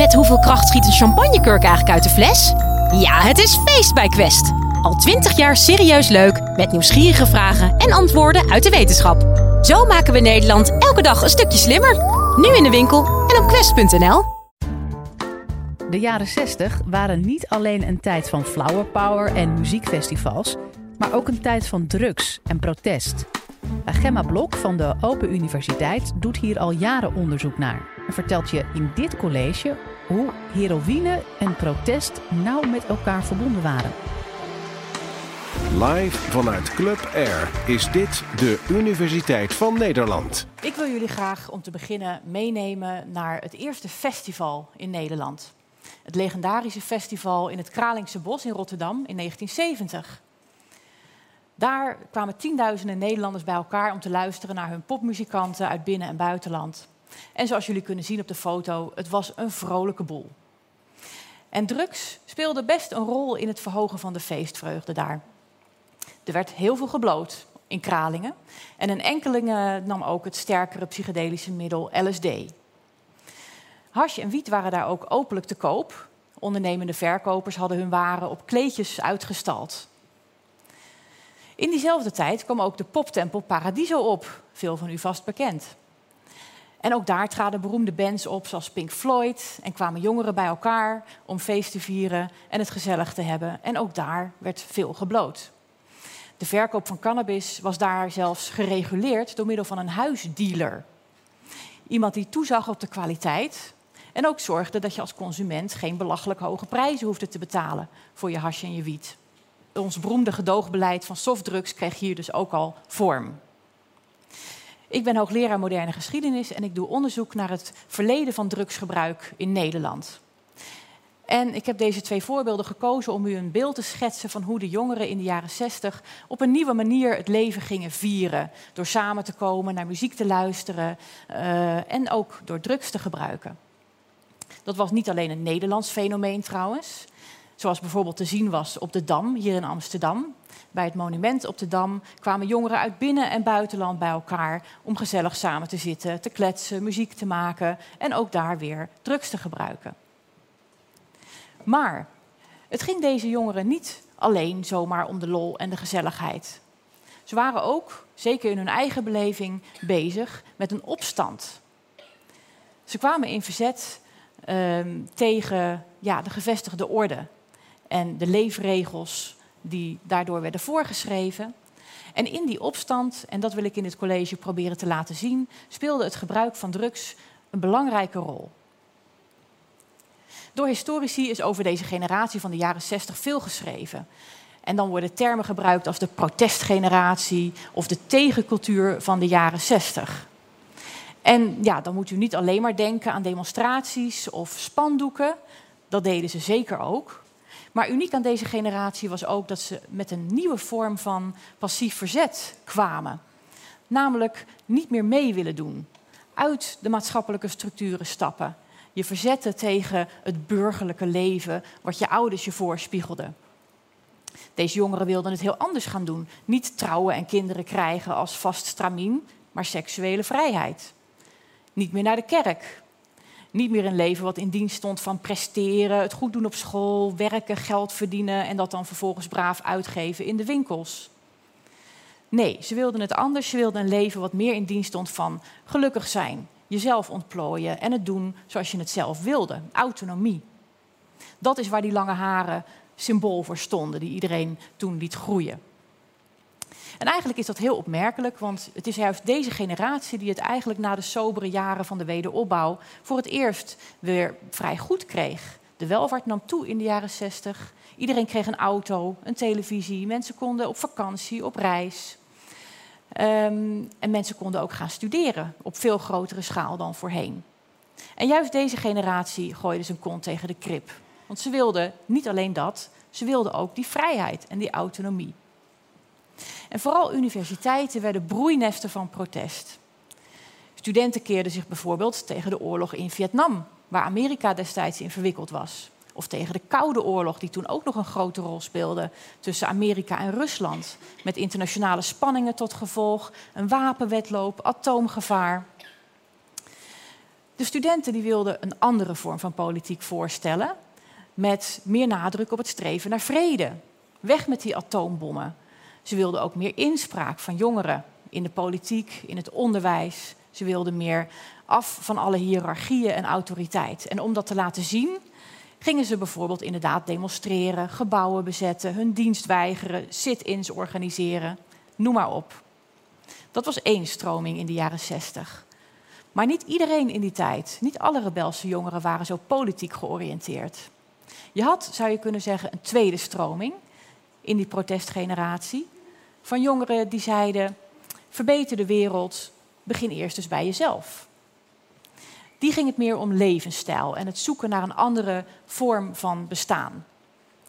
Met hoeveel kracht schiet een champagnekurk eigenlijk uit de fles? Ja, het is feest bij Quest. Al twintig jaar serieus leuk, met nieuwsgierige vragen en antwoorden uit de wetenschap. Zo maken we Nederland elke dag een stukje slimmer. Nu in de winkel en op quest.nl. De jaren 60 waren niet alleen een tijd van flower power en muziekfestivals, maar ook een tijd van drugs en protest. Gemma Blok van de Open Universiteit doet hier al jaren onderzoek naar en vertelt je in dit college hoe heroïne en protest nauw met elkaar verbonden waren. Live vanuit Club Air is dit de Universiteit van Nederland. Ik wil jullie graag om te beginnen meenemen naar het eerste festival in Nederland. Het legendarische festival in het Kralingse Bos in Rotterdam in 1970. Daar kwamen tienduizenden Nederlanders bij elkaar om te luisteren naar hun popmuzikanten uit binnen- en buitenland. En zoals jullie kunnen zien op de foto, het was een vrolijke boel. En drugs speelde best een rol in het verhogen van de feestvreugde daar. Er werd heel veel gebloot in Kralingen. En een enkeling nam ook het sterkere psychedelische middel LSD. Hash en wiet waren daar ook openlijk te koop. Ondernemende verkopers hadden hun waren op kleedjes uitgestald. In diezelfde tijd kwam ook de poptempel Paradiso op, veel van u vast bekend. En ook daar traden beroemde bands op, zoals Pink Floyd, en kwamen jongeren bij elkaar om feest te vieren en het gezellig te hebben. En ook daar werd veel gebloot. De verkoop van cannabis was daar zelfs gereguleerd door middel van een huisdealer. Iemand die toezag op de kwaliteit en ook zorgde dat je als consument geen belachelijk hoge prijzen hoefde te betalen voor je hash en je wiet ons beroemde gedoogbeleid van softdrugs kreeg hier dus ook al vorm. Ik ben hoogleraar moderne geschiedenis en ik doe onderzoek naar het verleden van drugsgebruik in Nederland. En ik heb deze twee voorbeelden gekozen om u een beeld te schetsen van hoe de jongeren in de jaren 60 op een nieuwe manier het leven gingen vieren. Door samen te komen, naar muziek te luisteren uh, en ook door drugs te gebruiken. Dat was niet alleen een Nederlands fenomeen trouwens. Zoals bijvoorbeeld te zien was op de Dam hier in Amsterdam. Bij het monument op de Dam kwamen jongeren uit binnen- en buitenland bij elkaar om gezellig samen te zitten, te kletsen, muziek te maken en ook daar weer drugs te gebruiken. Maar het ging deze jongeren niet alleen zomaar om de lol en de gezelligheid. Ze waren ook, zeker in hun eigen beleving, bezig met een opstand. Ze kwamen in verzet uh, tegen ja, de gevestigde orde, en de leefregels die daardoor werden voorgeschreven. En in die opstand, en dat wil ik in dit college proberen te laten zien, speelde het gebruik van drugs een belangrijke rol. Door historici is over deze generatie van de jaren 60 veel geschreven. En dan worden termen gebruikt als de protestgeneratie of de tegencultuur van de jaren 60. En ja, dan moet u niet alleen maar denken aan demonstraties of spandoeken. Dat deden ze zeker ook. Maar uniek aan deze generatie was ook dat ze met een nieuwe vorm van passief verzet kwamen. Namelijk niet meer mee willen doen, uit de maatschappelijke structuren stappen. Je verzetten tegen het burgerlijke leven wat je ouders je voorspiegelden. Deze jongeren wilden het heel anders gaan doen. Niet trouwen en kinderen krijgen als vast stramien, maar seksuele vrijheid. Niet meer naar de kerk, niet meer een leven wat in dienst stond van presteren, het goed doen op school, werken, geld verdienen en dat dan vervolgens braaf uitgeven in de winkels. Nee, ze wilden het anders. Ze wilden een leven wat meer in dienst stond van gelukkig zijn, jezelf ontplooien en het doen zoals je het zelf wilde. Autonomie. Dat is waar die lange haren symbool voor stonden, die iedereen toen liet groeien. En eigenlijk is dat heel opmerkelijk, want het is juist deze generatie die het eigenlijk na de sobere jaren van de wederopbouw voor het eerst weer vrij goed kreeg. De welvaart nam toe in de jaren 60. Iedereen kreeg een auto, een televisie. Mensen konden op vakantie, op reis. Um, en mensen konden ook gaan studeren op veel grotere schaal dan voorheen. En juist deze generatie gooide zijn kont tegen de krip. Want ze wilden niet alleen dat, ze wilden ook die vrijheid en die autonomie. En vooral universiteiten werden broeinesten van protest. Studenten keerden zich bijvoorbeeld tegen de oorlog in Vietnam, waar Amerika destijds in verwikkeld was. Of tegen de Koude Oorlog, die toen ook nog een grote rol speelde tussen Amerika en Rusland. Met internationale spanningen tot gevolg, een wapenwetloop, atoomgevaar. De studenten die wilden een andere vorm van politiek voorstellen, met meer nadruk op het streven naar vrede. Weg met die atoombommen. Ze wilden ook meer inspraak van jongeren in de politiek, in het onderwijs. Ze wilden meer af van alle hiërarchieën en autoriteit. En om dat te laten zien, gingen ze bijvoorbeeld inderdaad demonstreren, gebouwen bezetten, hun dienst weigeren, sit-ins organiseren, noem maar op. Dat was één stroming in de jaren zestig. Maar niet iedereen in die tijd, niet alle rebelse jongeren waren zo politiek georiënteerd. Je had, zou je kunnen zeggen, een tweede stroming in die protestgeneratie. Van jongeren die zeiden: verbeter de wereld, begin eerst dus bij jezelf. Die ging het meer om levensstijl en het zoeken naar een andere vorm van bestaan.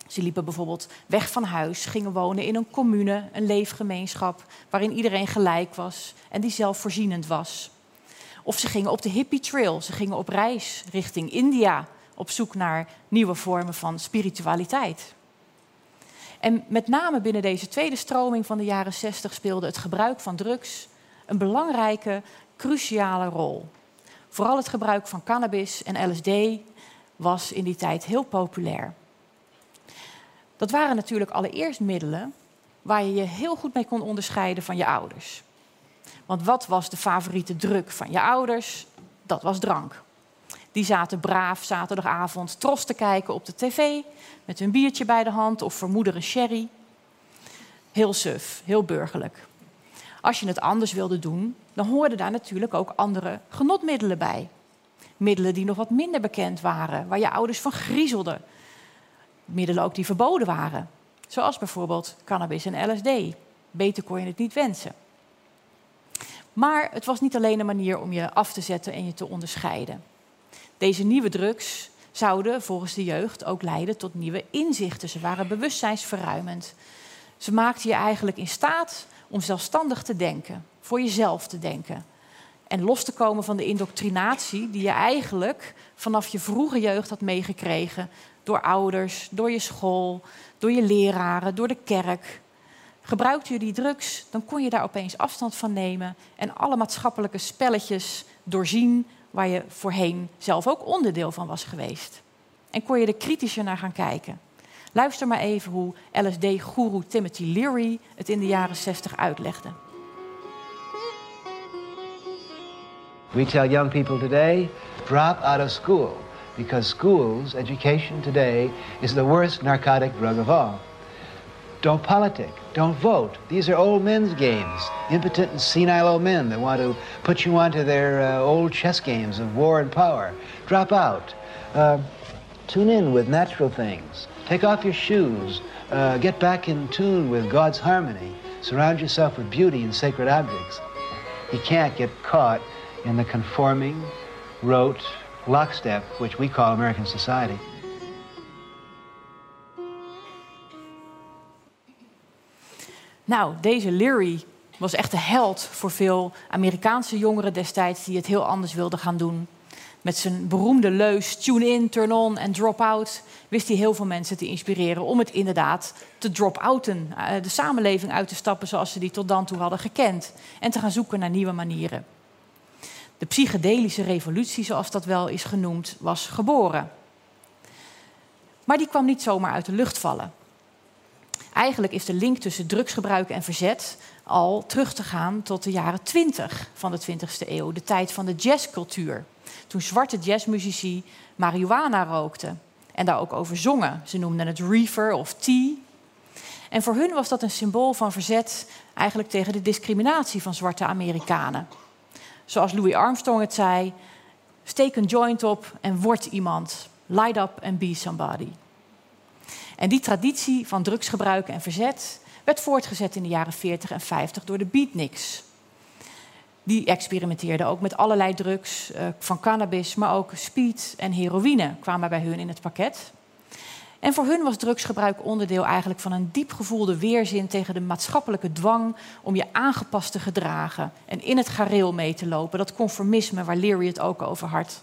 Ze liepen bijvoorbeeld weg van huis, gingen wonen in een commune, een leefgemeenschap waarin iedereen gelijk was en die zelfvoorzienend was. Of ze gingen op de hippie trail, ze gingen op reis richting India op zoek naar nieuwe vormen van spiritualiteit. En met name binnen deze tweede stroming van de jaren 60 speelde het gebruik van drugs een belangrijke, cruciale rol. Vooral het gebruik van cannabis en LSD was in die tijd heel populair. Dat waren natuurlijk allereerst middelen waar je je heel goed mee kon onderscheiden van je ouders. Want wat was de favoriete druk van je ouders? Dat was drank. Die zaten braaf zaterdagavond tros te kijken op de tv met hun biertje bij de hand of vermoeder een sherry. Heel suf, heel burgerlijk. Als je het anders wilde doen, dan hoorden daar natuurlijk ook andere genotmiddelen bij. Middelen die nog wat minder bekend waren, waar je ouders van griezelden. Middelen ook die verboden waren, zoals bijvoorbeeld cannabis en LSD. Beter kon je het niet wensen. Maar het was niet alleen een manier om je af te zetten en je te onderscheiden. Deze nieuwe drugs zouden volgens de jeugd ook leiden tot nieuwe inzichten. Ze waren bewustzijnsverruimend. Ze maakten je eigenlijk in staat om zelfstandig te denken, voor jezelf te denken. En los te komen van de indoctrinatie die je eigenlijk vanaf je vroege jeugd had meegekregen door ouders, door je school, door je leraren, door de kerk. Gebruikte je die drugs, dan kon je daar opeens afstand van nemen en alle maatschappelijke spelletjes doorzien waar je voorheen zelf ook onderdeel van was geweest. En kon je er kritischer naar gaan kijken. Luister maar even hoe LSD-goeroe Timothy Leary het in de jaren 60 uitlegde. We tell young people today, drop out of school because schools, education today is the worst narcotic drug of all. Don't politic. Don't vote. These are old men's games. Impotent and senile old men that want to put you onto their uh, old chess games of war and power. Drop out. Uh, tune in with natural things. Take off your shoes. Uh, get back in tune with God's harmony. Surround yourself with beauty and sacred objects. You can't get caught in the conforming, rote, lockstep, which we call American society. Nou, deze Leary was echt de held voor veel Amerikaanse jongeren destijds die het heel anders wilden gaan doen. Met zijn beroemde leus tune in, turn on en drop out wist hij heel veel mensen te inspireren om het inderdaad te drop-outen, eh, de samenleving uit te stappen zoals ze die tot dan toe hadden gekend en te gaan zoeken naar nieuwe manieren. De psychedelische revolutie, zoals dat wel is genoemd, was geboren. Maar die kwam niet zomaar uit de lucht vallen. Eigenlijk is de link tussen drugsgebruik en verzet al terug te gaan tot de jaren 20 van de 20e eeuw, de tijd van de jazzcultuur. Toen zwarte jazzmuzici marihuana rookten en daar ook over zongen. Ze noemden het reefer of tea. En voor hun was dat een symbool van verzet eigenlijk tegen de discriminatie van zwarte Amerikanen. Zoals Louis Armstrong het zei: steek een joint op en word iemand. Light up and be somebody. En die traditie van drugsgebruik en verzet werd voortgezet in de jaren 40 en 50 door de beatniks. Die experimenteerden ook met allerlei drugs, uh, van cannabis, maar ook speed en heroïne kwamen bij hun in het pakket. En voor hun was drugsgebruik onderdeel eigenlijk van een diep gevoelde weerzin tegen de maatschappelijke dwang om je aangepast te gedragen en in het gareel mee te lopen. Dat conformisme waar Leary het ook over had.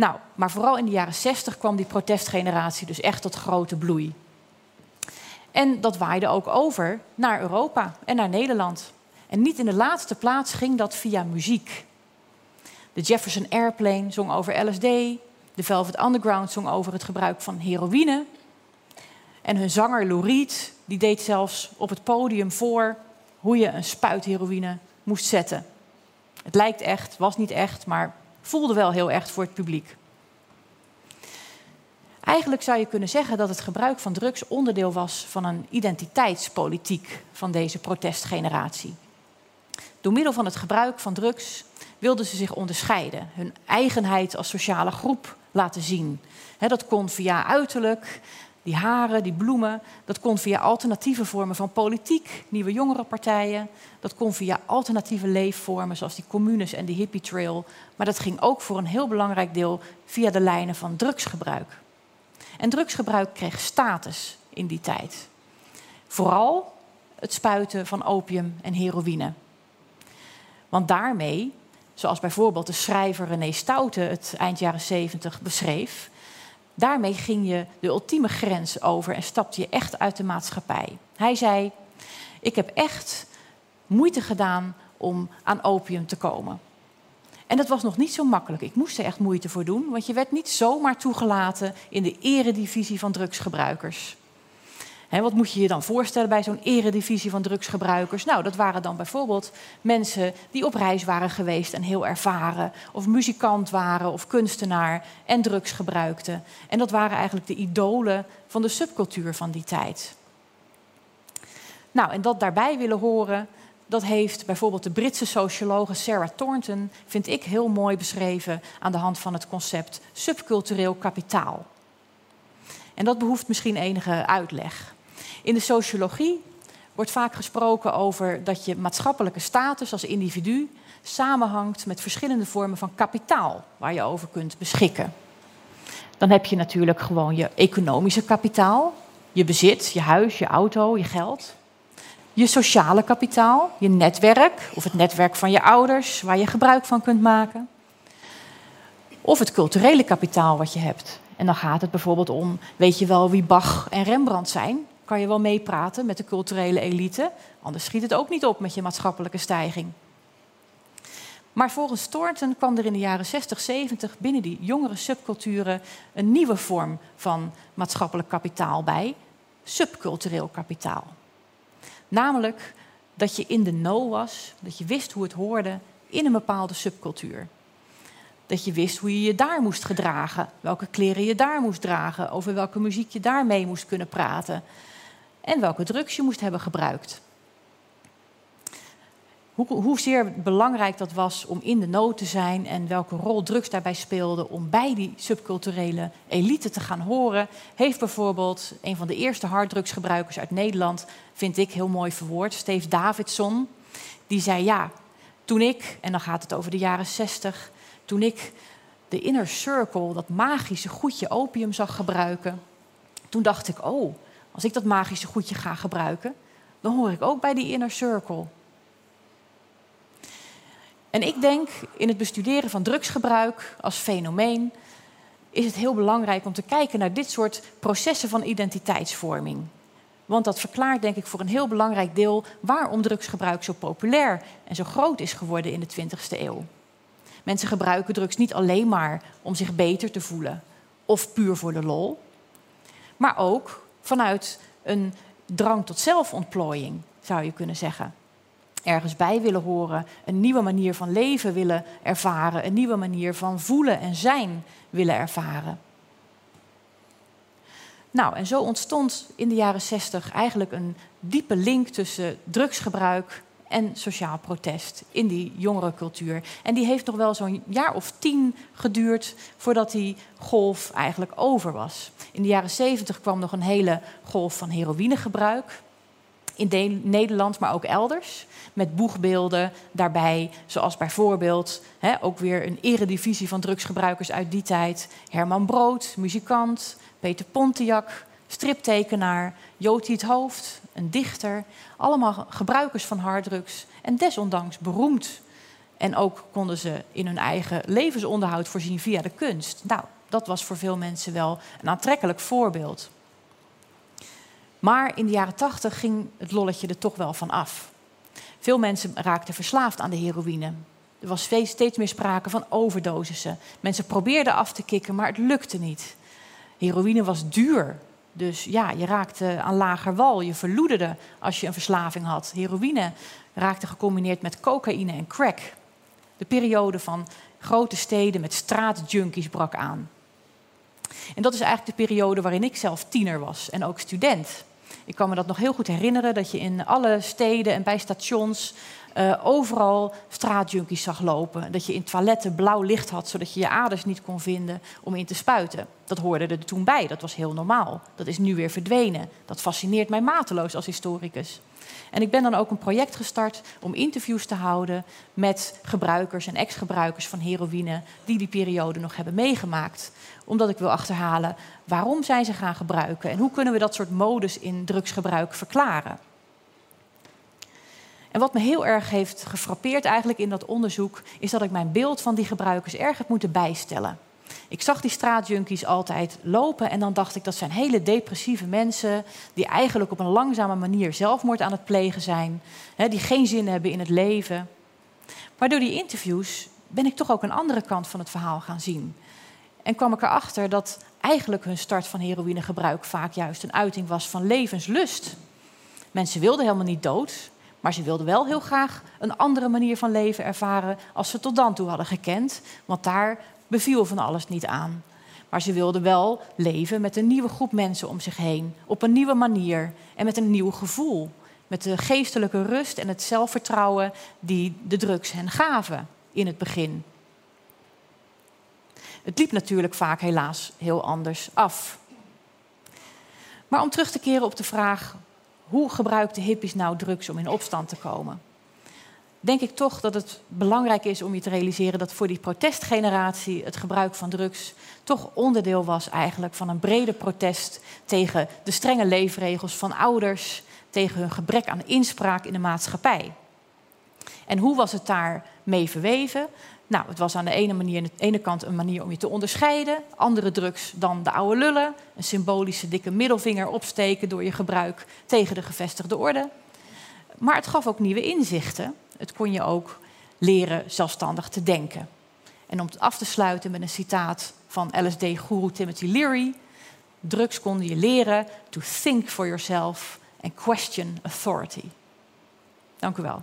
Nou, maar vooral in de jaren 60 kwam die protestgeneratie dus echt tot grote bloei. En dat waaide ook over naar Europa en naar Nederland. En niet in de laatste plaats ging dat via muziek. De Jefferson Airplane zong over LSD. De Velvet Underground zong over het gebruik van heroïne. En hun zanger Lou Reed die deed zelfs op het podium voor hoe je een spuit heroïne moest zetten. Het lijkt echt, was niet echt, maar voelde wel heel echt voor het publiek. Eigenlijk zou je kunnen zeggen dat het gebruik van drugs onderdeel was van een identiteitspolitiek van deze protestgeneratie. Door middel van het gebruik van drugs wilden ze zich onderscheiden, hun eigenheid als sociale groep laten zien. dat kon via uiterlijk, die haren, die bloemen, dat kon via alternatieve vormen van politiek, nieuwe jongerenpartijen. Dat kon via alternatieve leefvormen zoals die communes en de hippie trail. Maar dat ging ook voor een heel belangrijk deel via de lijnen van drugsgebruik. En drugsgebruik kreeg status in die tijd. Vooral het spuiten van opium en heroïne. Want daarmee, zoals bijvoorbeeld de schrijver René Stoute het eind jaren 70 beschreef, daarmee ging je de ultieme grens over en stapte je echt uit de maatschappij. Hij zei: Ik heb echt moeite gedaan om aan opium te komen. En dat was nog niet zo makkelijk. Ik moest er echt moeite voor doen, want je werd niet zomaar toegelaten in de eredivisie van drugsgebruikers. He, wat moet je je dan voorstellen bij zo'n eredivisie van drugsgebruikers? Nou, dat waren dan bijvoorbeeld mensen die op reis waren geweest en heel ervaren, of muzikant waren of kunstenaar en drugs gebruikten. En dat waren eigenlijk de idolen van de subcultuur van die tijd. Nou, en dat daarbij willen horen, dat heeft bijvoorbeeld de Britse sociologe Sarah Thornton, vind ik heel mooi beschreven aan de hand van het concept subcultureel kapitaal. En dat behoeft misschien enige uitleg. In de sociologie wordt vaak gesproken over dat je maatschappelijke status als individu samenhangt met verschillende vormen van kapitaal waar je over kunt beschikken. Dan heb je natuurlijk gewoon je economische kapitaal, je bezit, je huis, je auto, je geld. Je sociale kapitaal, je netwerk of het netwerk van je ouders waar je gebruik van kunt maken. Of het culturele kapitaal wat je hebt. En dan gaat het bijvoorbeeld om, weet je wel wie Bach en Rembrandt zijn? Kan je wel meepraten met de culturele elite. Anders schiet het ook niet op met je maatschappelijke stijging. Maar volgens Thornton kwam er in de jaren 60, 70 binnen die jongere subculturen een nieuwe vorm van maatschappelijk kapitaal bij: subcultureel kapitaal. Namelijk dat je in de know was, dat je wist hoe het hoorde in een bepaalde subcultuur. Dat je wist hoe je je daar moest gedragen, welke kleren je daar moest dragen, over welke muziek je daarmee moest kunnen praten en welke drugs je moest hebben gebruikt. Hoe, hoezeer belangrijk dat was om in de nood te zijn en welke rol drugs daarbij speelden om bij die subculturele elite te gaan horen, heeft bijvoorbeeld een van de eerste harddrugsgebruikers uit Nederland, vind ik heel mooi verwoord, Steve Davidson. Die zei ja, toen ik, en dan gaat het over de jaren 60, toen ik de inner circle, dat magische goedje opium zag gebruiken, toen dacht ik, oh, als ik dat magische goedje ga gebruiken, dan hoor ik ook bij die inner circle. En ik denk in het bestuderen van drugsgebruik als fenomeen is het heel belangrijk om te kijken naar dit soort processen van identiteitsvorming. Want dat verklaart denk ik voor een heel belangrijk deel waarom drugsgebruik zo populair en zo groot is geworden in de 20e eeuw. Mensen gebruiken drugs niet alleen maar om zich beter te voelen of puur voor de lol, maar ook vanuit een drang tot zelfontplooiing, zou je kunnen zeggen. Ergens bij willen horen, een nieuwe manier van leven willen ervaren, een nieuwe manier van voelen en zijn willen ervaren. Nou, en zo ontstond in de jaren 60 eigenlijk een diepe link tussen drugsgebruik en sociaal protest in die jongerencultuur. En die heeft nog wel zo'n jaar of tien geduurd voordat die golf eigenlijk over was. In de jaren zeventig kwam nog een hele golf van heroïnegebruik. In Nederland, maar ook elders. Met boegbeelden daarbij, zoals bijvoorbeeld hè, ook weer een eredivisie van drugsgebruikers uit die tijd. Herman Brood, muzikant, Peter Pontiac, striptekenaar, Joti het Hoofd, een dichter. Allemaal gebruikers van harddrugs en desondanks beroemd. En ook konden ze in hun eigen levensonderhoud voorzien via de kunst. Nou, dat was voor veel mensen wel een aantrekkelijk voorbeeld. Maar in de jaren tachtig ging het lolletje er toch wel van af. Veel mensen raakten verslaafd aan de heroïne. Er was steeds meer sprake van overdosissen. Mensen probeerden af te kicken, maar het lukte niet. Heroïne was duur. Dus ja, je raakte aan lager wal. Je verloederde als je een verslaving had. Heroïne raakte gecombineerd met cocaïne en crack. De periode van grote steden met straatjunkies brak aan. En dat is eigenlijk de periode waarin ik zelf tiener was en ook student. Ik kan me dat nog heel goed herinneren, dat je in alle steden en bij stations uh, overal straatjunkies zag lopen. Dat je in toiletten blauw licht had, zodat je je aders niet kon vinden om in te spuiten. Dat hoorde er toen bij, dat was heel normaal. Dat is nu weer verdwenen. Dat fascineert mij mateloos als historicus. En ik ben dan ook een project gestart om interviews te houden met gebruikers en ex-gebruikers van heroïne die die periode nog hebben meegemaakt. Omdat ik wil achterhalen waarom zijn ze gaan gebruiken en hoe kunnen we dat soort modus in drugsgebruik verklaren. En wat me heel erg heeft gefrappeerd eigenlijk in dat onderzoek, is dat ik mijn beeld van die gebruikers erg heb moeten bijstellen. Ik zag die straatjunkies altijd lopen en dan dacht ik dat zijn hele depressieve mensen die eigenlijk op een langzame manier zelfmoord aan het plegen zijn, hè, die geen zin hebben in het leven. Maar door die interviews ben ik toch ook een andere kant van het verhaal gaan zien. En kwam ik erachter dat eigenlijk hun start van heroïnegebruik vaak juist een uiting was van levenslust. Mensen wilden helemaal niet dood, maar ze wilden wel heel graag een andere manier van leven ervaren als ze tot dan toe hadden gekend. Want daar beviel van alles niet aan. Maar ze wilden wel leven met een nieuwe groep mensen om zich heen. Op een nieuwe manier en met een nieuw gevoel. Met de geestelijke rust en het zelfvertrouwen die de drugs hen gaven in het begin. Het liep natuurlijk vaak helaas heel anders af. Maar om terug te keren op de vraag hoe gebruikten hippies nou drugs om in opstand te komen? Denk ik toch dat het belangrijk is om je te realiseren dat voor die protestgeneratie het gebruik van drugs toch onderdeel was eigenlijk van een brede protest tegen de strenge leefregels van ouders, tegen hun gebrek aan inspraak in de maatschappij. En hoe was het daar mee verweven? Nou, het was aan de ene, manier, de ene kant een manier om je te onderscheiden. Andere drugs dan de oude lullen. Een symbolische dikke middelvinger opsteken door je gebruik tegen de gevestigde orde. Maar het gaf ook nieuwe inzichten. Het kon je ook leren zelfstandig te denken. En om het af te sluiten met een citaat van LSD-guru Timothy Leary. Drugs konden je leren to think for yourself and question authority. Dank u wel.